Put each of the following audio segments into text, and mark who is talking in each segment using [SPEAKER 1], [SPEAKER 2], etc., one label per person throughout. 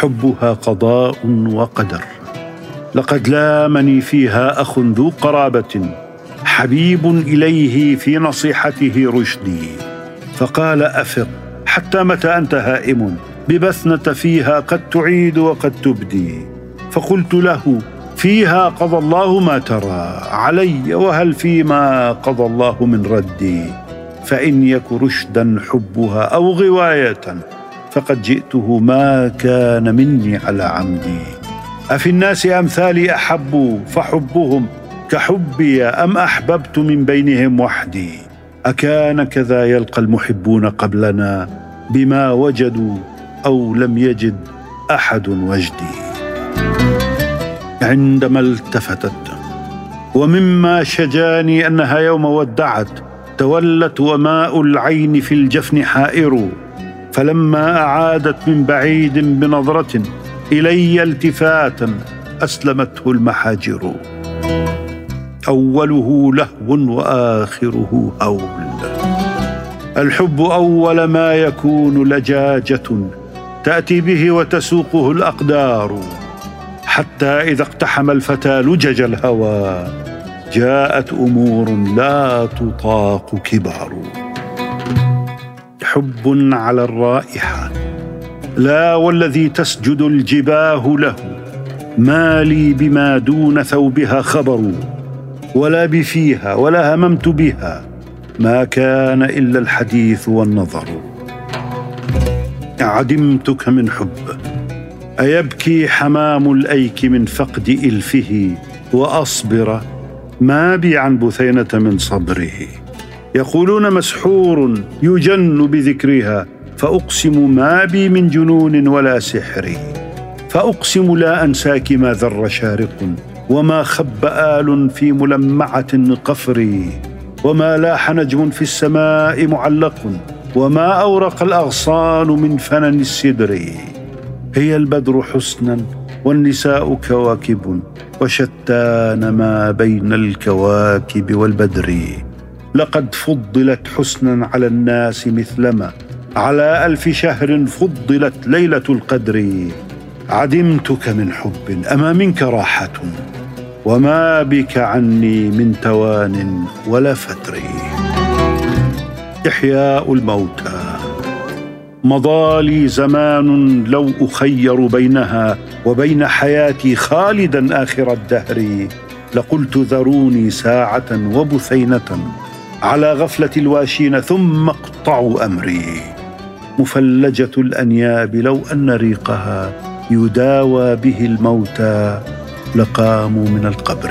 [SPEAKER 1] وحبها قضاء وقدر. لقد لامني فيها أخ ذو قرابة حبيب إليه في نصيحته رشدي. فقال أفق حتى متى أنت هائم؟ ببثنة فيها قد تعيد وقد تبدي. فقلت له فيها قضى الله ما ترى علي وهل فيما قضى الله من ردي. فإن يك رشدا حبها أو غواية فقد جئته ما كان مني على عمدي. أفي الناس أمثالي احبوا فحبهم كحبي أم أحببت من بينهم وحدي. أكان كذا يلقى المحبون قبلنا بما وجدوا أو لم يجد أحد وجدي. عندما التفتت ومما شجاني أنها يوم ودعت تولت وماء العين في الجفن حائر. فلما أعادت من بعيد بنظرة إلي التفاتا أسلمته المحاجر. أوله لهو وآخره هول. الحب أول ما يكون لجاجة تأتي به وتسوقه الأقدار. حتى إذا اقتحم الفتى لجج الهوى جاءت أمور لا تطاق كبار. حب على الرائحة. لا والذي تسجد الجباه له. ما لي بما دون ثوبها خبر. ولا بفيها ولا هممت بها. ما كان إلا الحديث والنظر. عدمتك من حب. أيبكي حمام الأيك من فقد إلفه. وأصبر. ما بي عن بثينة من صبره. يقولون مسحور يجن بذكرها فأقسم ما بي من جنون ولا سحر. فأقسم لا أنساك ما ذر شارق وما خب آل في ملمعة قفري وما لاح نجم في السماء معلق وما أورق الأغصان من فنن السدر. هي البدر حسنا والنساء كواكب وشتان ما بين الكواكب والبدر. لقد فضلت حسنا على الناس مثلما. على ألف شهر فضلت ليلة القدر. عدمتك من حب أما منك راحة. وما بك عني من توان ولا فتر. إحياء الموتى. مضى لي زمان لو أخير بينها وبين حياتي خالدا آخر الدهر. لقلت ذروني ساعة وبثينة. على غفلة الواشين ثم اقطعوا أمري. مفلجة الأنياب لو أن ريقها يداوى به الموتى لقاموا من القبر.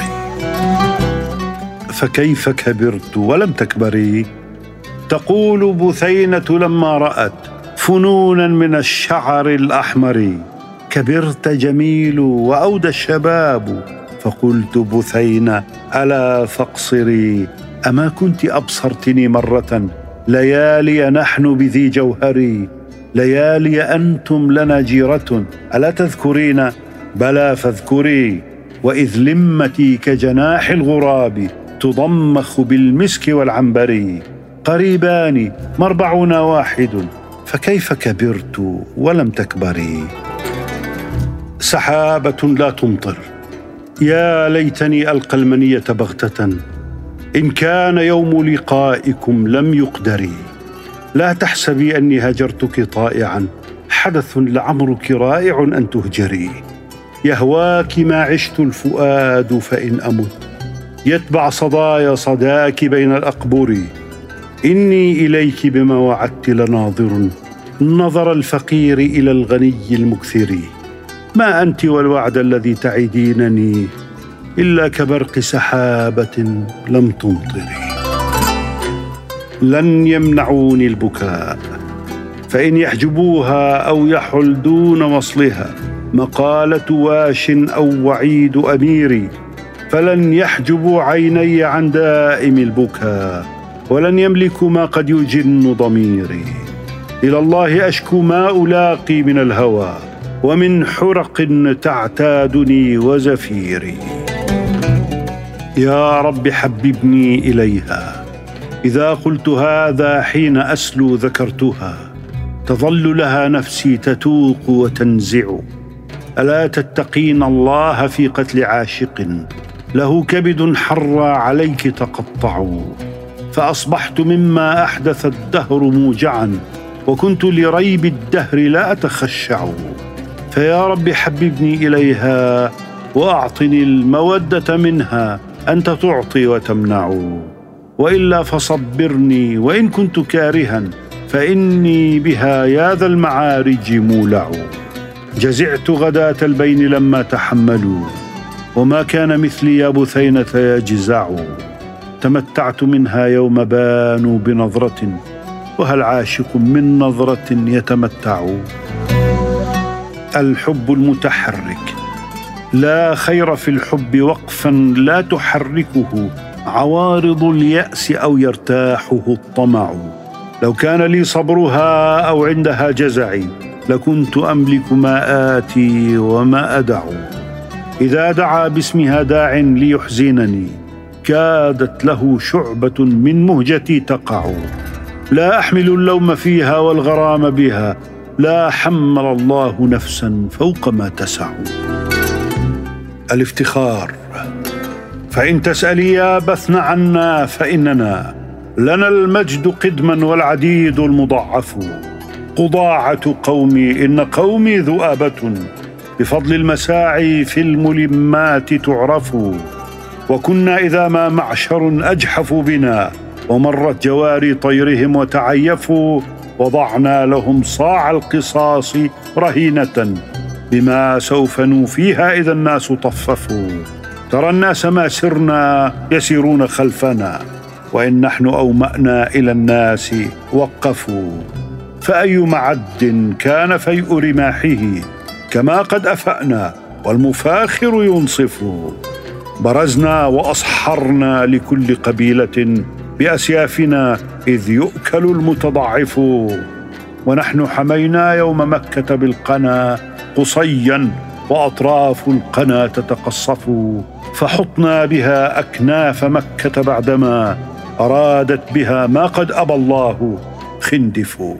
[SPEAKER 1] فكيف كبرت ولم تكبري؟ تقول بثينة لما رأت فنونا من الشعر الأحمر. كبرت جميل وأودى الشباب فقلت بثينة ألا فاقصري؟ أما كنت أبصرتني مرة ليالي نحن بذي جوهري ليالي أنتم لنا جيرة. ألا تذكرين؟ بلى فاذكري. وإذ لمتي كجناح الغراب تضمخ بالمسك والعنبر. قريبان مربعنا واحد فكيف كبرت ولم تكبري؟ سحابة لا تمطر. يا ليتني ألقى المنية بغتة. إن كان يوم لقائكم لم يقدري. لا تحسبي أني هجرتك طائعا. حدث لعمرك رائع أن تهجري. يهواك ما عشت الفؤاد فإن أمت. يتبع صدايا صداك بين الاقبر إني إليك بما وعدت لناظر. نظر الفقير إلى الغني المكثر. ما أنت والوعد الذي تعدينني؟ إلا كبرق سحابة لم تمطري. لن يمنعوني البكاء فإن يحجبوها أو يحل دون وصلها مقالة واش أو وعيد أميري فلن يحجبوا عيني عن دائم البكاء ولن يملكوا ما قد يجن ضميري. إلى الله أشكو ما ألاقي من الهوى ومن حرق تعتادني وزفيري. يا رب حببني إليها. إذا قلت هذا حين أسلو ذكرتها تظل لها نفسي تتوق وتنزع. ألا تتقين الله في قتل عاشق؟ له كبد حرى عليك تقطع. فأصبحت مما أحدث الدهر موجعا وكنت لريب الدهر لا أتخشع. فيا رب حببني إليها وأعطني المودة منها. أنت تعطي وتمنع. وإلا فصبرني وإن كنت كارها فإني بها يا ذا المعارج مولع. جزعت غداة البين لما تحملوا. وما كان مثلي يا بثينة يجزع تمتعت منها يوم بانوا بنظرة. وهل عاشق من نظرة يتمتع؟ الحب المتحرك. لا خير في الحب وقفا لا تحركه. عوارض اليأس أو يرتاحه الطمع. لو كان لي صبرها أو عندها جزعي لكنت أملك ما آتي وما أدع. إذا دعا باسمها داع ليحزنني كادت له شعبة من مهجتي تقع. لا أحمل اللوم فيها والغرام بها لا حمل الله نفسا فوق ما تسع. الافتخار. فإن تسالي يا بثن عنا فإننا لنا المجد قدما والعديد المضاعف. قضاعة قومي إن قومي ذؤابة. بفضل المساعي في الملمات تعرف. وكنا إذا ما معشر اجحفوا بنا ومرت جواري طيرهم وتعيفوا. وضعنا لهم صاع القصاص رهينة. بما سوف نوفيها إذا الناس طففوا. ترى الناس ما سرنا يسيرون خلفنا وإن نحن أومأنا إلى الناس وقفوا. فأي معد كان فيء رماحه كما قد أفأنا والمفاخر ينصف. برزنا وأصحرنا لكل قبيلة بأسيافنا إذ يؤكل المتضعف. ونحن حمينا يوم مكة بالقنا قصيا وأطراف القنا تتقصف فحطنا بها أكناف مكة بعدما أرادت بها ما قد أبى الله خندفوا.